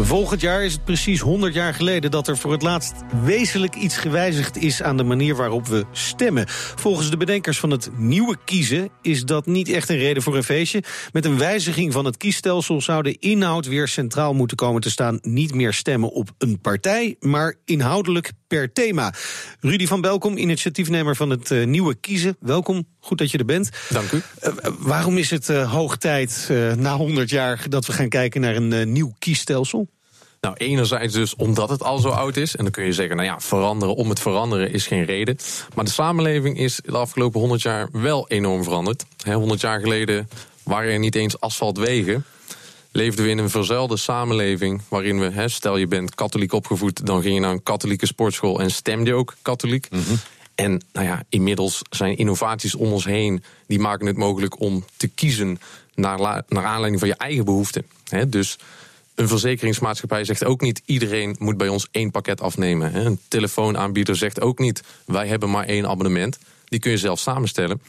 Volgend jaar is het precies 100 jaar geleden dat er voor het laatst wezenlijk iets gewijzigd is aan de manier waarop we stemmen. Volgens de bedenkers van het nieuwe kiezen is dat niet echt een reden voor een feestje. Met een wijziging van het kiesstelsel zou de inhoud weer centraal moeten komen te staan. Niet meer stemmen op een partij, maar inhoudelijk per thema. Rudy van Belkom, initiatiefnemer van het uh, nieuwe kiezen. Welkom, goed dat je er bent. Dank u. Uh, waarom is het uh, hoog tijd, na 100 jaar, dat we gaan kijken naar een nieuw kiesstelsel? Nou, enerzijds dus omdat het al zo oud is. En dan kun je zeggen, nou ja, veranderen om het veranderen is geen reden. Maar de samenleving is de afgelopen 100 jaar wel enorm veranderd. He, 100 jaar geleden waren er niet eens asfaltwegen leefden we in een verzuilde samenleving. waarin we, hè, stel je bent katholiek opgevoed. dan ging je naar een katholieke sportschool en stemde je ook katholiek. Mhm. En nou ja, inmiddels zijn innovaties om ons heen. die maken het mogelijk om te kiezen naar, naar aanleiding van je eigen behoeften. Hè, dus een verzekeringsmaatschappij zegt ook niet: iedereen moet bij ons één pakket afnemen. Hè. Een telefoonaanbieder zegt ook niet: wij hebben maar één abonnement. Die kun je zelf samenstellen.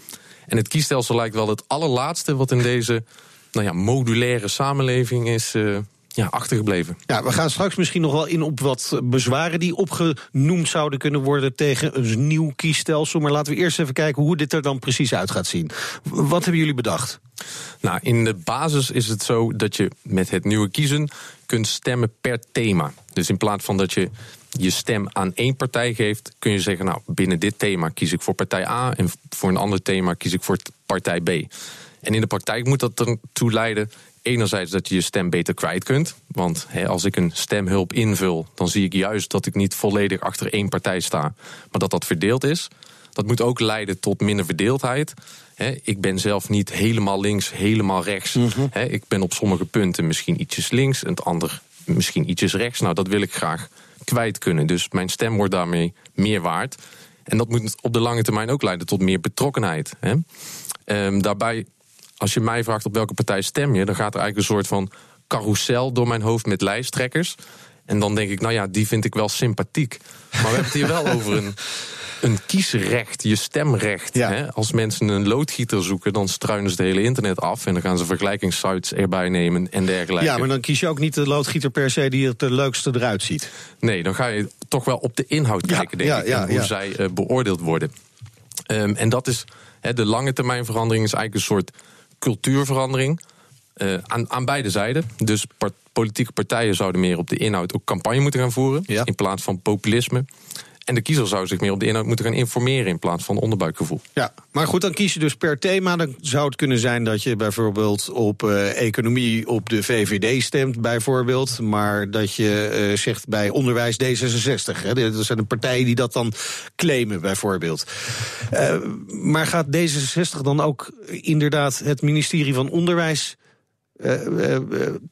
En het kiesstelsel lijkt wel het allerlaatste wat in deze nou ja, modulaire samenleving is uh, ja, achtergebleven. Ja, we gaan straks misschien nog wel in op wat bezwaren die opgenoemd zouden kunnen worden tegen een nieuw kiesstelsel. Maar laten we eerst even kijken hoe dit er dan precies uit gaat zien. Wat hebben jullie bedacht? Nou, in de basis is het zo dat je met het nieuwe kiezen kunt stemmen per thema. Dus in plaats van dat je je stem aan één partij geeft, kun je zeggen: Nou, binnen dit thema kies ik voor partij A en voor een ander thema kies ik voor partij B. En in de praktijk moet dat ertoe leiden enerzijds dat je je stem beter kwijt kunt. Want als ik een stemhulp invul, dan zie ik juist dat ik niet volledig achter één partij sta, maar dat dat verdeeld is. Dat moet ook leiden tot minder verdeeldheid. ik ben zelf niet helemaal links, helemaal rechts. Mhm. ik ben op sommige punten misschien ietsjes links en het ander misschien ietsjes rechts. Nou, dat wil ik graag kwijt kunnen. Dus mijn stem wordt daarmee meer waard. En dat moet op de lange termijn ook leiden tot meer betrokkenheid. Ehm, daarbij als je mij vraagt op welke partij stem je, dan gaat er eigenlijk een soort van carousel door mijn hoofd met lijsttrekkers. En dan denk ik, nou ja, die vind ik wel sympathiek. Maar we hebben het hier wel over een, een kiesrecht, je stemrecht. Hè? Als mensen een loodgieter zoeken, dan struinen ze het hele internet af. En dan gaan ze vergelijkingssites erbij nemen en dergelijke. Ja, maar dan kies je ook niet de loodgieter per se die het leukste eruit ziet. Nee, dan ga je toch wel op de inhoud kijken, denk ik. en hoe zij uh, beoordeeld worden. Um, en dat is, hè, de lange termijn verandering is eigenlijk een soort cultuurverandering. Uh, aan, aan beide zijden. Dus politieke partijen zouden meer op de inhoud ook campagne moeten gaan voeren. In plaats van populisme. En de kiezer zou zich meer op de inhoud moeten gaan informeren in plaats van onderbuikgevoel. Ja, maar goed, dan kies je dus per thema. Dan zou het kunnen zijn dat je bijvoorbeeld op uh, economie op de VVD stemt, bijvoorbeeld. Maar dat je uh, zegt bij onderwijs D66. Hè. Dat zijn de partijen die dat dan claimen, bijvoorbeeld. Uh, maar gaat D66 dan ook inderdaad het ministerie van Onderwijs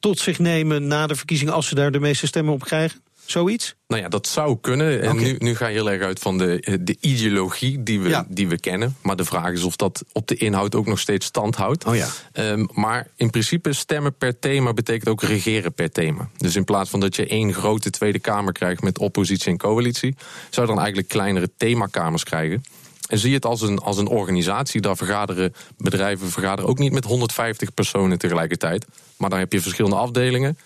tot zich nemen na de verkiezingen als ze daar de meeste stemmen op krijgen? Zoiets? Nou ja, dat zou kunnen. En nu, nu ga je heel erg uit van de, de ideologie die we, die we kennen. Maar de vraag is of dat op de inhoud ook nog steeds stand houdt. Oh ja. Um, maar in principe stemmen per thema betekent ook regeren per thema. Dus in plaats van dat je één grote Tweede Kamer krijgt met oppositie en coalitie, zou je dan eigenlijk kleinere themakamers krijgen. En zie je het als een, als een organisatie. Daar vergaderen bedrijven vergaderen ook niet met 150 personen tegelijkertijd. Maar dan heb je verschillende afdelingen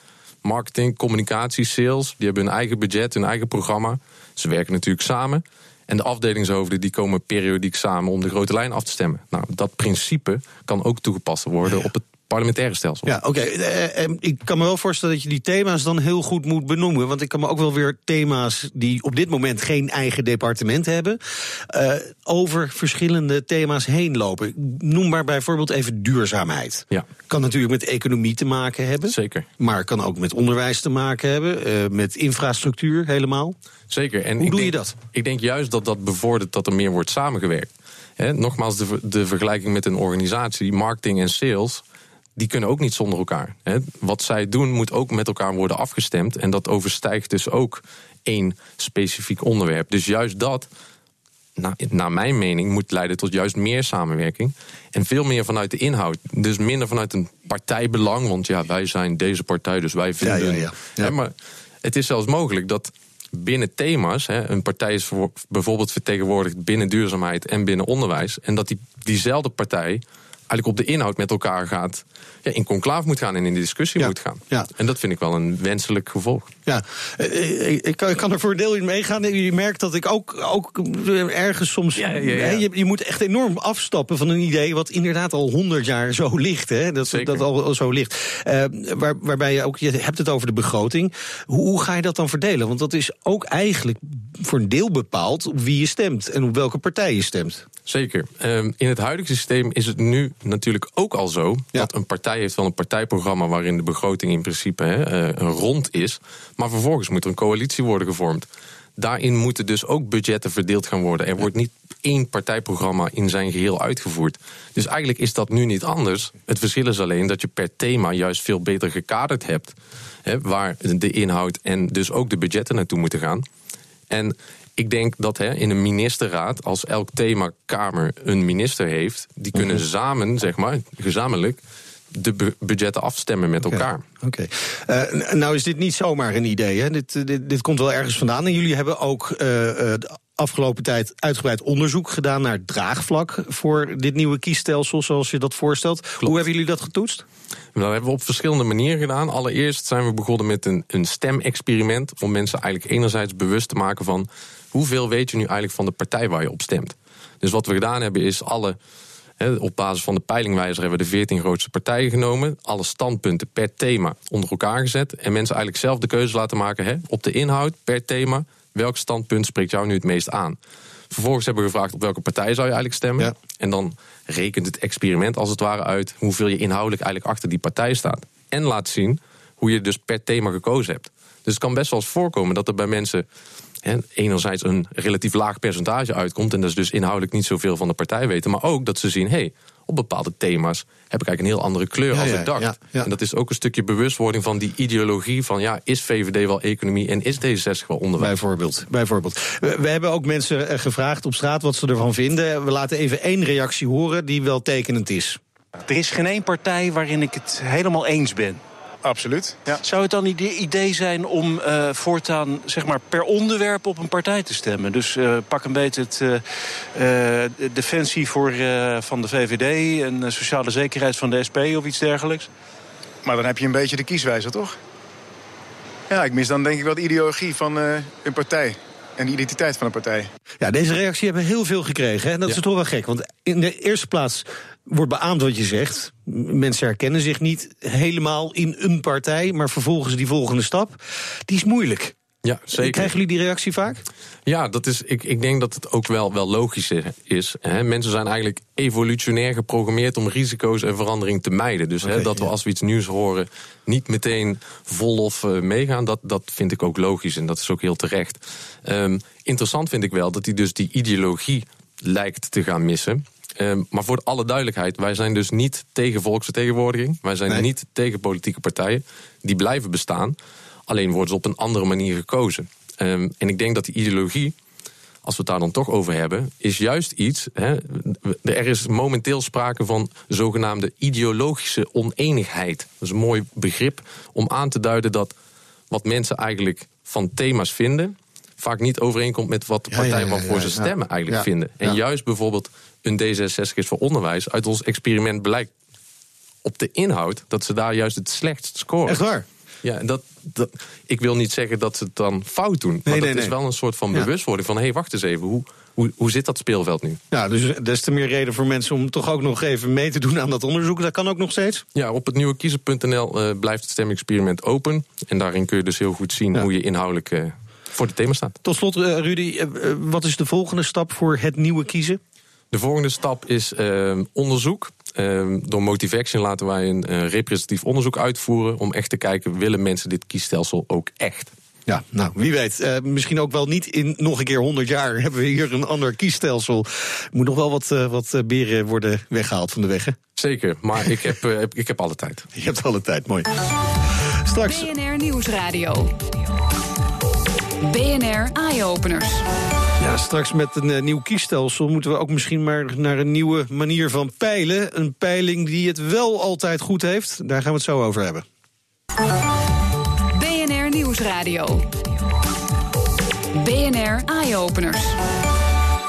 marketing, communicatie, sales. Die hebben hun eigen budget, hun eigen programma. Ze werken natuurlijk samen. En de afdelingshoofden die komen periodiek samen om de grote lijn af te stemmen. Nou, dat principe kan ook toegepast worden op het parlementaire stelsel. Ja, oké. Eh, eh, ik kan me wel voorstellen dat je die thema's dan heel goed moet benoemen. Want ik kan me ook wel weer thema's die op dit moment geen eigen departement hebben, uh, over verschillende thema's heen lopen. Noem maar bijvoorbeeld even duurzaamheid. Ja. Kan natuurlijk met economie te maken hebben. Zeker. Maar kan ook met onderwijs te maken hebben, uh, met infrastructuur helemaal. Zeker. En Hoe doe denk, je dat? Ik denk juist dat dat bevordert dat er meer wordt samengewerkt. He, nogmaals, de, de vergelijking met een organisatie, marketing en sales die kunnen ook niet zonder elkaar. Wat zij doen moet ook met elkaar worden afgestemd. En dat overstijgt dus ook één specifiek onderwerp. Dus juist dat, naar mijn mening, moet leiden tot juist meer samenwerking. En veel meer vanuit de inhoud. Dus minder vanuit een partijbelang. Want ja, wij zijn deze partij, dus wij vinden. Ja, ja, ja. maar Het is zelfs mogelijk dat binnen thema's, hè, een partij is voor, bijvoorbeeld vertegenwoordigd binnen duurzaamheid en binnen onderwijs, en dat die, diezelfde partij eigenlijk op de inhoud met elkaar gaat, ja, in conclaaf moet gaan en in discussie Ja, moet gaan. ja. En dat vind ik wel een wenselijk gevolg. Ja, eh, ik kan, ik kan er voor een deel in meegaan. Je merkt dat ik ook, ook ergens soms. Ja, hè, Je, je moet echt enorm afstappen van een idee. wat inderdaad al honderd jaar zo ligt. Hè, dat, Zeker. dat al, al zo ligt. Eh, waar, waarbij je ook. Je hebt het over de begroting. Hoe, hoe ga je dat dan verdelen? Want dat is ook eigenlijk voor een deel bepaald op wie je stemt. en op welke partij je stemt. Zeker. Ehm, in het huidige systeem is het nu natuurlijk ook al zo dat een partij heeft wel een partijprogramma waarin de begroting in principe hè, eh, rond is. Maar vervolgens moet er een coalitie worden gevormd. Daarin moeten dus ook budgetten verdeeld gaan worden. Er wordt niet één partijprogramma in zijn geheel uitgevoerd. Dus eigenlijk is dat nu niet anders. Het verschil is alleen dat je per thema juist veel beter gekaderd hebt. Hè, waar de inhoud en dus ook de budgetten naartoe moeten gaan. En ik denk dat hè, in een ministerraad, als elk themakamer een minister heeft, die kunnen Mhm. samen, zeg maar, gezamenlijk, de bu- budgetten afstemmen met elkaar. Oké. Eh, nou is dit niet zomaar een idee. Hè? Dit, eh, dit, dit komt wel ergens vandaan. En jullie hebben ook eh, de afgelopen tijd uitgebreid onderzoek gedaan naar draagvlak voor dit nieuwe kiesstelsel, zoals je dat voorstelt. Hoe hebben jullie dat getoetst? Nou, dat hebben we op verschillende manieren gedaan. Allereerst zijn we begonnen met een, een stemexperiment. Om mensen eigenlijk enerzijds bewust te maken van hoeveel weet je nu eigenlijk van de partij waar je op stemt. Dus wat we gedaan hebben is alle. Op basis van de peilingwijzer hebben we de 14 grootste partijen genomen. Alle standpunten per thema onder elkaar gezet. En mensen eigenlijk zelf de keuze laten maken hè, op de inhoud per thema. Welk standpunt spreekt jou nu het meest aan? Vervolgens hebben we gevraagd op welke partij zou je eigenlijk stemmen. Ja. En dan rekent het experiment als het ware uit hoeveel je inhoudelijk eigenlijk achter die partij staat. En laat zien hoe je dus per thema gekozen hebt. Dus het kan best wel eens voorkomen dat er bij mensen enerzijds een relatief laag percentage uitkomt. En dat is dus inhoudelijk niet zoveel van de partij weten. Maar ook dat ze zien, hé, hey, op bepaalde thema's heb ik eigenlijk een heel andere kleur Ja, als ja, ik dacht. ja, ja. En dat is ook een stukje bewustwording van die ideologie van ja, is VVD wel economie en is D66 wel onderwijs? Bijvoorbeeld. bijvoorbeeld. We, we hebben ook mensen eh, gevraagd op straat wat ze ervan vinden. We laten even één reactie horen die wel tekenend is. Er is geen één partij waarin ik het helemaal eens ben. Absoluut. Ja. Zou het dan een idee- idee zijn om eh, voortaan zeg maar, per onderwerp op een partij te stemmen? Dus eh, pak een beetje het eh, eh, de defensie voor, eh, van de VVD en sociale zekerheid van de SP of iets dergelijks. Maar dan heb je een beetje de kieswijzer, toch? Ja, ik mis dan denk ik wel de ideologie van eh, een partij. En de identiteit van een partij. Ja, deze reactie hebben we heel veel gekregen. Hè? En dat Ja. is toch wel gek. Want in de eerste plaats wordt beaamd wat je zegt. Mensen herkennen zich niet helemaal in een partij. Maar vervolgens die volgende stap, die is moeilijk. Ja, zeker. Krijgen jullie die reactie vaak? Ja, dat is, ik, ik denk dat het ook wel, wel logisch is. Hè. Mensen zijn eigenlijk evolutionair geprogrammeerd om risico's en verandering te mijden. Dus hè, dat we als we iets nieuws horen niet meteen vol of eh, meegaan, dat, dat vind ik ook logisch en dat is ook heel terecht. Ehm, interessant vind ik wel dat hij dus die ideologie lijkt te gaan missen. Ehm, maar voor alle duidelijkheid, wij zijn dus niet tegen volksvertegenwoordiging. Wij zijn Nee. niet tegen politieke partijen. Die blijven bestaan. Alleen worden ze op een andere manier gekozen. Ehm, en ik denk dat die ideologie, als we het daar dan toch over hebben, is juist iets. Hè, er is momenteel sprake van zogenaamde ideologische oneenigheid. Dat is een mooi begrip om aan te duiden dat wat mensen eigenlijk van thema's vinden. Vaak niet overeenkomt met wat de partij waarvoor ja, ze stemmen eigenlijk vinden. En juist bijvoorbeeld een D66 is voor onderwijs. Uit ons experiment blijkt op de inhoud dat ze daar juist het slechtst scoren. Echt waar? Ja, en dat, dat, ik wil niet zeggen dat ze het dan fout doen. maar nee, dat is wel een soort van bewustwording van... hé, hey, wacht eens even, hoe, hoe, hoe zit dat speelveld nu? Ja, dus des te meer reden voor mensen om toch ook nog even mee te doen aan dat onderzoek. Dat kan ook nog steeds. Ja, op het nieuwe kiezer.nl eh, blijft het stemexperiment open. En daarin kun je dus heel goed zien Ja. hoe je inhoudelijk eh, voor het thema staat. Tot slot, eh, Rudy, eh, eh, wat is de volgende stap voor het nieuwe kiezen? De volgende stap is onderzoek. Door Motivaction laten wij een representatief onderzoek uitvoeren... om echt te kijken, willen mensen dit kiesstelsel ook echt? Ja, nou, wie weet. Eh, misschien ook wel niet in nog een keer 100 jaar hebben we hier een ander kiesstelsel. Er moet nog wel wat, wat beren worden weggehaald van de weg. Hè? Zeker, maar ik heb, ik heb alle tijd. Je hebt alle tijd, mooi. Straks. BNR Nieuwsradio. BNR Eye-Openers. Ja, straks met een eh, nieuw kiesstelsel moeten we ook misschien maar naar een nieuwe manier van peilen. Een peiling die het wel altijd goed heeft. Daar gaan we het zo over hebben. BNR Nieuwsradio. Nieuwsradio. BNR Eye Openers.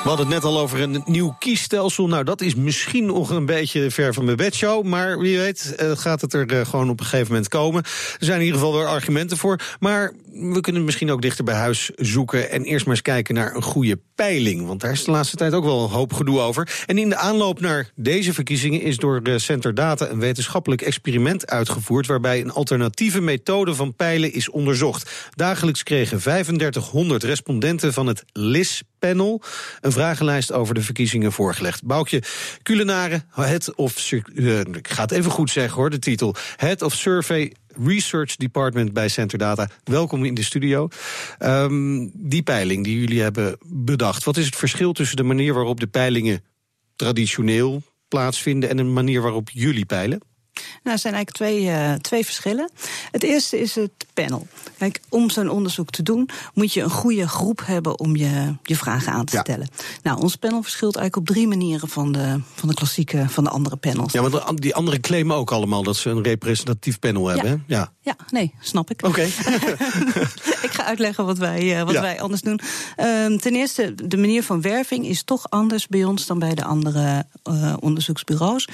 We hadden het net al over een nieuw kiesstelsel. Nou, dat is misschien nog een beetje ver van mijn bedshow. Maar wie weet uh, gaat het er uh, gewoon op een gegeven moment komen. Er zijn in ieder geval weer argumenten voor. Maar we kunnen misschien ook dichter bij huis zoeken. En eerst maar eens kijken naar een goede peiling. Want daar is de laatste tijd ook wel een hoop gedoe over. En in de aanloop naar deze verkiezingen is door de Center Data een wetenschappelijk experiment uitgevoerd. Waarbij een alternatieve methode van peilen is onderzocht. Dagelijks kregen 3500 respondenten van het LIS panel een vragenlijst over de verkiezingen voorgelegd. Boukje Culinare, Head of... Uh, ik ga het even goed zeggen hoor, de titel. Head of Survey Research Department bij Center Data. Welkom in de studio. Um, die peiling die jullie hebben bedacht. Wat is het verschil tussen de manier waarop de peilingen traditioneel plaatsvinden... en de manier waarop jullie peilen? Nou, er zijn eigenlijk twee, uh, twee verschillen. Het eerste is het panel. Kijk, om zo'n onderzoek te doen, moet je een goede groep hebben om je, je vragen aan te ja. stellen. Nou, ons panel verschilt eigenlijk op drie manieren van de, van de klassieke, van de andere panels. Ja, want die anderen claimen ook allemaal dat ze een representatief panel hebben. Ja, hè? ja. ja nee, snap ik. Oké. Okay. ik ga uitleggen wat wij, uh, wat ja. wij anders doen. Um, ten eerste, de manier van werving is toch anders bij ons dan bij de andere uh, onderzoeksbureaus.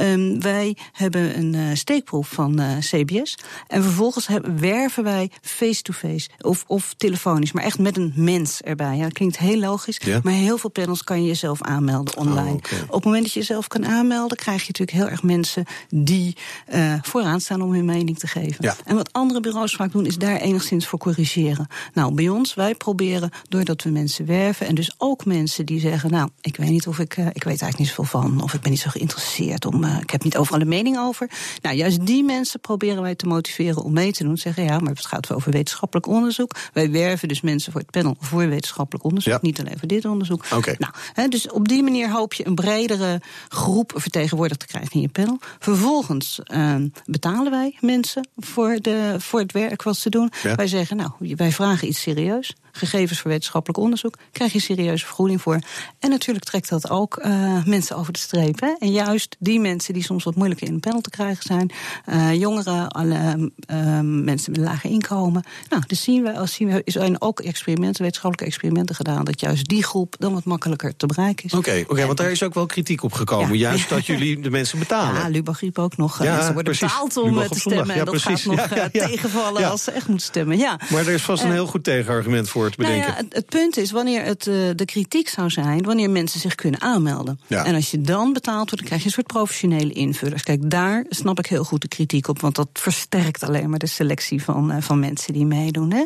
Um, wij hebben een uh, steekproef van uh, CBS. En vervolgens hebben, werven wij face-to-face -face, of, of telefonisch, maar echt met een mens erbij. Ja, dat klinkt heel logisch, ja. maar heel veel panels kan je jezelf aanmelden online. Oh, okay. Op het moment dat je jezelf kan aanmelden, krijg je natuurlijk heel erg mensen die uh, vooraan staan om hun mening te geven. Ja. En wat andere bureaus vaak doen, is daar enigszins voor corrigeren. Nou, bij ons, wij proberen doordat we mensen werven en dus ook mensen die zeggen: Nou, ik weet niet of ik, ik weet eigenlijk niet zoveel van, of ik ben niet zo geïnteresseerd, om, ik heb niet overal een mening over. Nou, juist die mensen proberen wij te motiveren om mee te doen. Zeggen ja, maar het gaat over wetenschappelijk onderzoek. Wij werven dus mensen voor het panel voor wetenschappelijk onderzoek. Ja. Niet alleen voor dit onderzoek. Okay. Nou, dus op die manier hoop je een bredere groep vertegenwoordigd te krijgen in je panel. Vervolgens uh, betalen wij mensen voor, de, voor het werk wat ze doen. Ja. Wij zeggen, nou, wij vragen iets serieus gegevens voor wetenschappelijk onderzoek, krijg je serieuze vergoeding voor. En natuurlijk trekt dat ook uh, mensen over de streep. Hè? En juist die mensen die soms wat moeilijker in een panel te krijgen zijn, uh, jongeren, alle uh, mensen met een lager inkomen. Nou, dus zien we, als zien we, is er ook experimenten, wetenschappelijke experimenten gedaan, dat juist die groep dan wat makkelijker te bereiken is. Oké, okay, okay, want daar is ook wel kritiek op gekomen. Ja. Juist dat jullie de mensen betalen. Ja, Lubach riep ook nog. Ja, mensen worden precies. betaald om te stemmen. Ja, en dat precies. gaat nog tegenvallen als ze echt moeten stemmen. Ja. Maar er is vast een heel goed tegenargument voor bedenken. Nou het, het, punt is, wanneer het uh, de kritiek zou zijn, wanneer mensen zich kunnen aanmelden. Ja. En als je dan betaald wordt, dan krijg je een soort professionele invullers. Kijk, daar snap ik heel goed de kritiek op, want dat versterkt alleen maar de selectie van, uh, van mensen die meedoen. Hè.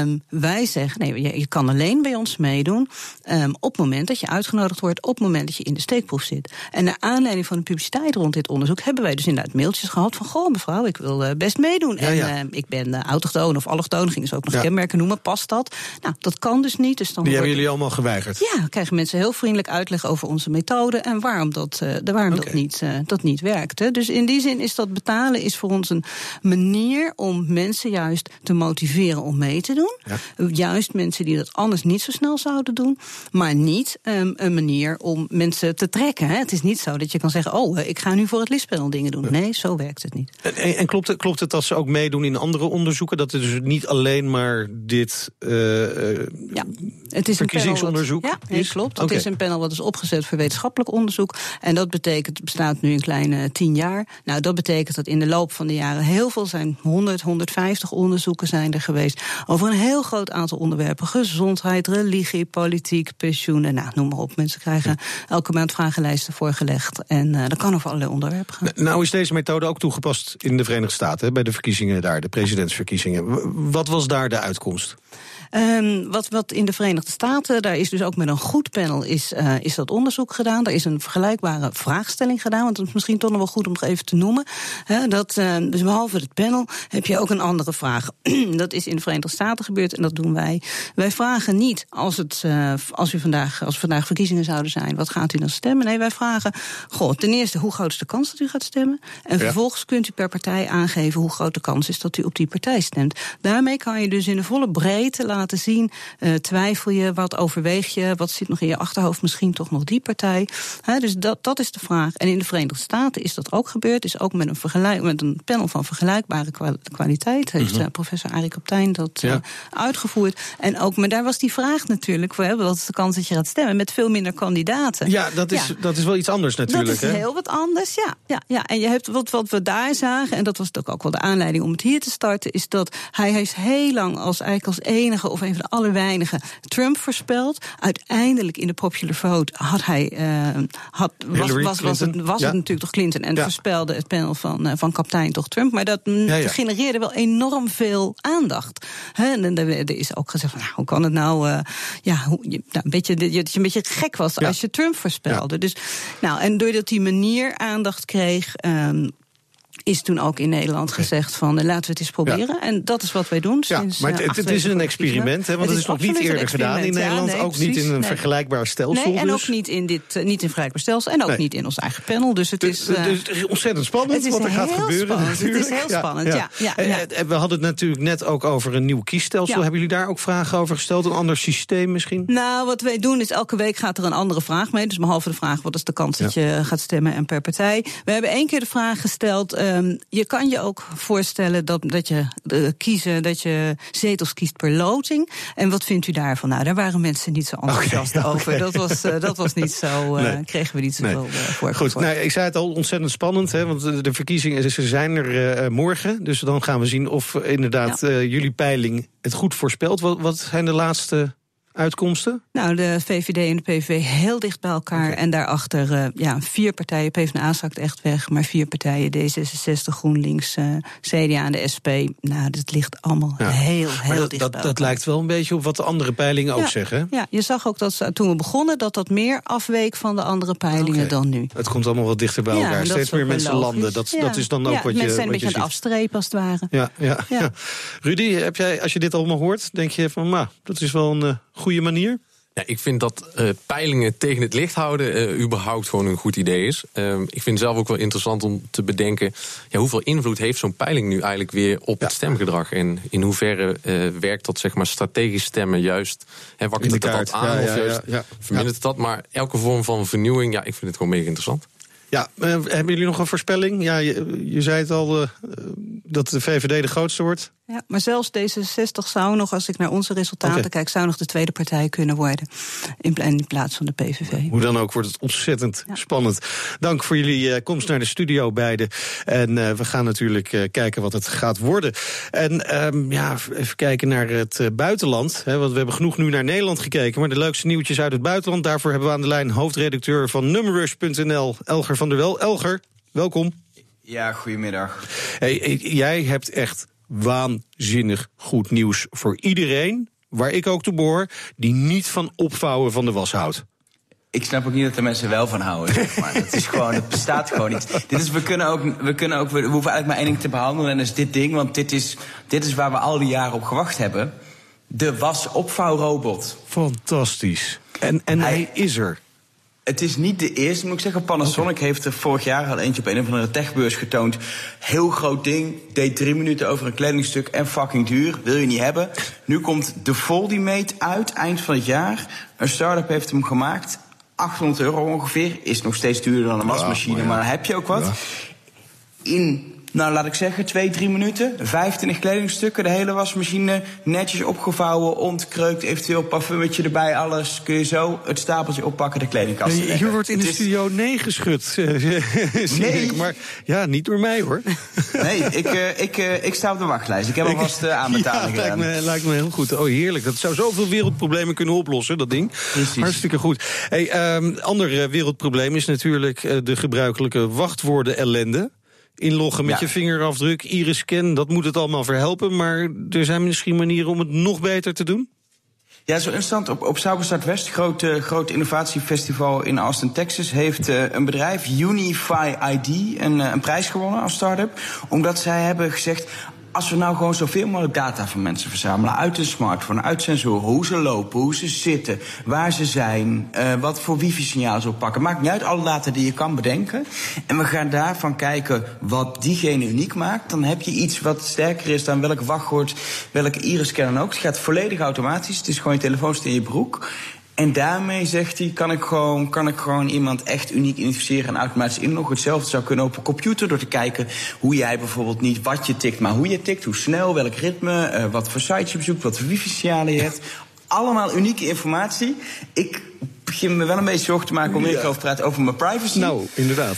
Um, wij zeggen, nee, je, je, kan alleen bij ons meedoen um, op het moment dat je uitgenodigd wordt, op het moment dat je in de steekproef zit. En naar aanleiding van de publiciteit rond dit onderzoek hebben wij dus inderdaad mailtjes gehad van, goh mevrouw, ik wil uh, best meedoen. Ja, ja. En ik ben autochtoon of allochtoon, gingen ze ook nog kenmerken noemen, past dat? Nou, dat kan dus niet. Dus dan Die hebben jullie allemaal geweigerd? Ja, krijgen mensen heel vriendelijk uitleg over onze methode en waarom dat, uh, waarom okay. dat, niet, uh, dat niet werkt. Hè. Dus in die zin is dat betalen is voor ons een manier om mensen juist te motiveren om mee te doen. Ja. Juist mensen die dat anders niet zo snel zouden doen. Maar niet um, een manier om mensen te trekken. Hè. Het is niet zo dat je kan zeggen, oh, ik ga nu voor het lispel dingen doen. Nee, zo werkt het niet. En, en klopt, het, klopt het dat ze ook meedoen in andere onderzoeken? Dat het dus niet alleen maar dit ja. Het is verkiezingsonderzoek een wat, ja, is? klopt. Het is een panel wat is opgezet voor wetenschappelijk onderzoek. En dat betekent, het bestaat nu een kleine tien jaar. Nou, dat betekent dat in de loop van de jaren heel veel zijn, 100, 150 onderzoeken zijn er geweest. Over een heel groot aantal onderwerpen. Gezondheid, religie, politiek, pensioenen. Nou, noem maar op. Mensen krijgen ja. elke maand vragenlijsten voorgelegd. En uh, dat kan over allerlei onderwerpen gaan. Nou is deze methode ook toegepast in de Verenigde Staten, bij de verkiezingen daar, de presidentsverkiezingen. Wat was daar de uitkomst? Um, wat, wat in de Verenigde Staten, daar is dus ook met een goed panel is, uh, is dat onderzoek gedaan. Daar is een vergelijkbare vraagstelling gedaan. Want het is misschien toch nog wel goed om het even te noemen. He, dat, uh, dus behalve het panel heb je ook een andere vraag. dat is in de Verenigde Staten gebeurd en dat doen wij. Wij vragen niet als, het, uh, als, u vandaag, als vandaag verkiezingen zouden zijn, wat gaat u dan stemmen? Nee, wij vragen, goh, ten eerste, hoe groot is de kans dat u gaat stemmen? En ja. vervolgens kunt u per partij aangeven hoe groot de kans is dat u op die partij stemt. Daarmee kan je dus in de volle breedte laten laten zien? Uh, twijfel je? Wat overweeg je? Wat zit nog in je achterhoofd? Misschien toch nog die partij? dus dat, dat is de vraag. En in de Verenigde Staten is dat ook gebeurd. Is ook met een, vergelijk, met een panel van vergelijkbare kwaliteit. Heeft mm professor Arie Kaptein dat uitgevoerd. En ook, maar daar was die vraag natuurlijk: wat is de kans dat je gaat stemmen? Met veel minder kandidaten. Ja, dat is, dat is wel iets anders natuurlijk. Dat is heel wat anders, ja. ja, ja. En je hebt wat, wat we daar zagen, en dat was ook wel de aanleiding om het hier te starten, is dat hij heeft heel lang als eigenlijk als enige of een van de allerweinigen Trump voorspeld. Uiteindelijk in de popular vote had hij uh, had, was, was, was, het, was het natuurlijk toch Clinton en voorspelde het panel van, uh, van kapitein toch Trump. Maar dat genereerde wel enorm veel aandacht. en er is ook gezegd van nou, hoe kan het nou, uh, ja, hoe, nou, een beetje, dat je een beetje gek was als je Trump voorspelde. Dus nou, en doordat die manier aandacht kreeg. Um, is toen ook in Nederland gezegd van eh, laten we het eens proberen. En dat is wat wij doen. Sinds, ja, maar het, het is een experiment, hè, want het is, nog niet eerder gedaan in Nederland. ook niet in een vergelijkbaar stelsel. Nee, en dus. ook niet in dit, uh, niet in vergelijkbaar stelsel. En ook niet in ons eigen panel. Dus het is, uh, dus is ontzettend spannend wat er gaat gebeuren. Spannend. Het is heel spannend, ja. ja, We hadden het natuurlijk net ook over een nieuw kiesstelsel. Hebben jullie daar ook vragen over gesteld? Een ander systeem misschien? Nou, wat wij doen is elke week gaat er een andere vraag mee. Dus behalve de vraag wat is de kans dat je gaat stemmen en per partij. We hebben één keer de vraag gesteld. Um, je kan je ook voorstellen dat, dat je uh, kiezen, dat je zetels kiest per loting. En wat vindt u daarvan? Nou, daar waren mensen niet zo enthousiast over. Dat was, uh, dat was niet zo, uh, nee. kregen we niet zoveel nee. voor. Goed, nou, ik zei het al, ontzettend spannend. Hè, want de verkiezingen ze zijn er morgen. Dus dan gaan we zien of inderdaad ja. jullie peiling het goed voorspelt. Wat, wat zijn de laatste uitkomsten? Nou, de VVD en de PVV heel dicht bij elkaar. En daarachter uh, ja, vier partijen. PvdA zakt echt weg, maar vier partijen. D66, GroenLinks, uh, CDA en de SP. Nou, dat ligt allemaal ja. heel, heel dat, dicht dat, bij Dat lijkt wel een beetje op wat de andere peilingen ja. ook zeggen. Ja, je zag ook dat toen we begonnen... dat dat meer afweek van de andere peilingen okay. dan nu. Het komt allemaal wat dichter bij elkaar. Steeds meer mensen landen. Dat, dat is dan ook wat je Mensen zijn een beetje aan het afstrepen als het ware. Ja, ja, ja. Rudy, heb jij, als je dit allemaal hoort... denk je van, nou, dat is wel een uh, goede manier? Ja, ik vind dat uh, peilingen tegen het licht houden uh, überhaupt gewoon een goed idee is. Uh, ik vind het zelf ook wel interessant om te bedenken... Ja, hoeveel invloed heeft zo'n peiling nu eigenlijk weer op ja. het stemgedrag? En in hoeverre werkt dat zeg maar strategisch stemmen juist? Hè, wakkert het dat aan ja, of juist vermindert het dat? Maar elke vorm van vernieuwing, ja, ik vind het gewoon mega interessant. Ja, hebben jullie nog een voorspelling? Ja, je, je zei het al, dat de VVD de grootste wordt. Ja, maar zelfs D66 zou nog, als ik naar onze resultaten okay. kijk, zou nog de tweede partij kunnen worden. In, plaats van de PVV. Hoe dan ook wordt het ontzettend ja. spannend. Dank voor jullie uh, komst naar de studio beiden. En uh, we gaan natuurlijk uh, kijken wat het gaat worden. En um, ja, even kijken naar het buitenland. Hè, want we hebben genoeg nu naar Nederland gekeken. Maar de leukste nieuwtjes uit het buitenland. Daarvoor hebben we aan de lijn hoofdredacteur van Numrush.nl, Elger van der Wel. Elger, welkom. Ja, goedemiddag. Hey, jij hebt echt waanzinnig goed nieuws voor iedereen, waar ik ook te behoor, die niet van opvouwen van de was houdt. Ik snap ook niet dat de mensen wel van houden. Zeg maar. Dat is gewoon, het bestaat gewoon niet. Dit is, we, kunnen ook, we, kunnen ook, we hoeven eigenlijk maar één ding te behandelen en dat is dit ding. Want dit is, dit is waar we al die jaren op gewacht hebben. De wasopvouwrobot. Fantastisch. En, en hij, hij is er. Het is niet de eerste, moet ik zeggen. Panasonic okay. heeft er vorig jaar al eentje op een of andere techbeurs getoond. Heel groot ding, deed drie minuten over een kledingstuk en fucking duur. Wil je niet hebben. Nu komt de Foldimate uit, eind van het jaar. Een start-up heeft hem gemaakt. 800 euro ongeveer. Is nog steeds duurder dan een wasmachine, ja, maar, ja. maar dan heb je ook wat. Ja. In nou, laat ik zeggen, twee, drie minuten. 25 kledingstukken, de hele wasmachine. Netjes opgevouwen, ontkreukt, eventueel parfumetje erbij, alles. Kun je zo het stapeltje oppakken, de kledingkast nee, Hier wordt in de studio nee geschud, nee. Ik, maar ja, niet door mij hoor. Nee, ik, uh, ik, uh, ik sta op de wachtlijst. Ik heb alvast uh, aanbetaling ja, lijkt me, lijkt me heel goed. Oh, heerlijk. Dat zou zoveel wereldproblemen kunnen oplossen, dat ding. Precies. Hartstikke goed. Hey, um, ander wereldprobleem is natuurlijk de gebruikelijke wachtwoorden ellende inloggen met ja. je vingerafdruk, iris-scan, dat moet het allemaal verhelpen. Maar er zijn misschien manieren om het nog beter te doen? Ja, zo interessant. Op, op West, groot, uh, groot innovatiefestival in Austin, Texas, heeft uh, een bedrijf, Unify ID, een, uh, een prijs gewonnen als start-up. Omdat zij hebben gezegd, als we nou gewoon zoveel mogelijk data van mensen verzamelen... uit een smartphone, uit sensoren, hoe ze lopen, hoe ze zitten... waar ze zijn, uh, wat voor wifi-signaal ze oppakken. Maakt niet uit, alle data die je kan bedenken. En we gaan daarvan kijken wat diegene uniek maakt. Dan heb je iets wat sterker is dan welk wachtwoord, welke iris-scan ook. Het gaat volledig automatisch. Het is gewoon je telefoon in je broek. En daarmee zegt hij, kan ik gewoon, kan ik gewoon iemand echt uniek identificeren en automatisch inloggen. Hetzelfde zou kunnen op een computer door te kijken hoe jij bijvoorbeeld niet wat je tikt, maar hoe je tikt, hoe snel, welk ritme, uh, wat voor sites je bezoekt, wat voor wifi-signalen je hebt. Allemaal unieke informatie. Ik begin me wel een beetje zorgen te maken om ja. over te praten over mijn privacy. Nou, inderdaad.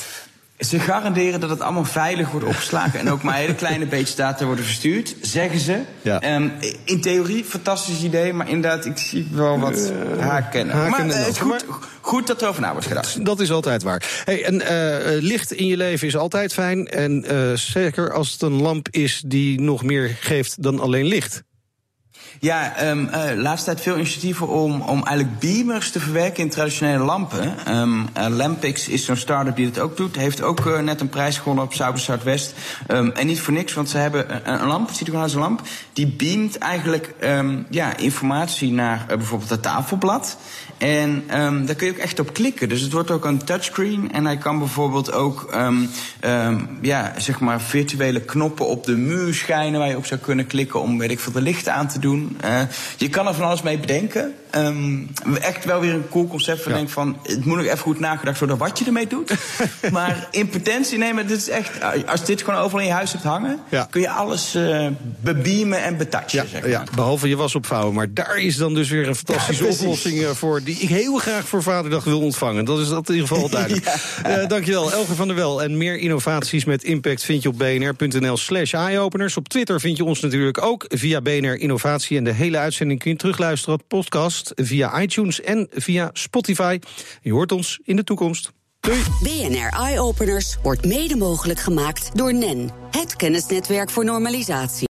Ze garanderen dat het allemaal veilig wordt opgeslagen en ook maar hele kleine beetje data worden verstuurd, zeggen ze. Ja. Um, in theorie, fantastisch idee, maar inderdaad, ik zie wel wat uh, haken. Maar uh, het is goed, goed dat er over na wordt gedacht. Dat is altijd waar. Hey, en uh, licht in je leven is altijd fijn. En zeker als het een lamp is die nog meer geeft dan alleen licht. Ja, um, uh, laatste tijd veel initiatieven om, om eigenlijk beamers te verwerken in traditionele lampen. Um, Lampix is zo'n start-up die dat ook doet. Heeft ook uh, net een prijs gewonnen op Zuid Zuidwest. Um, en niet voor niks, want ze hebben een, lamp, ziet er gewoon als een lamp. Die beamt eigenlijk ja, informatie naar bijvoorbeeld het tafelblad. En um, daar kun je ook echt op klikken. Dus het wordt ook een touchscreen. En hij kan bijvoorbeeld ook um, um, ja, zeg maar virtuele knoppen op de muur schijnen waar je op zou kunnen klikken om weet ik veel de lichten aan te doen. Uh, je kan er van alles mee bedenken. echt wel weer een cool concept van ja. denk van het moet nog even goed nagedacht worden wat je ermee doet. maar in potentie nemen, dit is echt als dit gewoon overal in je huis hebt hangen, ja. kun je alles uh, bebeamen en betachen. Ja, zeg maar. ja, behalve je was opvouwen. Maar daar is dan dus weer een fantastische oplossing voor die ik heel graag voor Vaderdag wil ontvangen. Dat is dat in ieder geval duidelijk. ja. uh, dankjewel, Elger van der Wel. En meer innovaties met impact vind je op bnr.nl slash eyeopeners. Op Twitter vind je ons natuurlijk ook via BNR Innovatie. En de hele uitzending kun je terugluisteren op podcast via iTunes en via Spotify. Je hoort ons in de toekomst. Doei. BNR Eyeopeners wordt mede mogelijk gemaakt door NEN. Het kennisnetwerk voor normalisatie.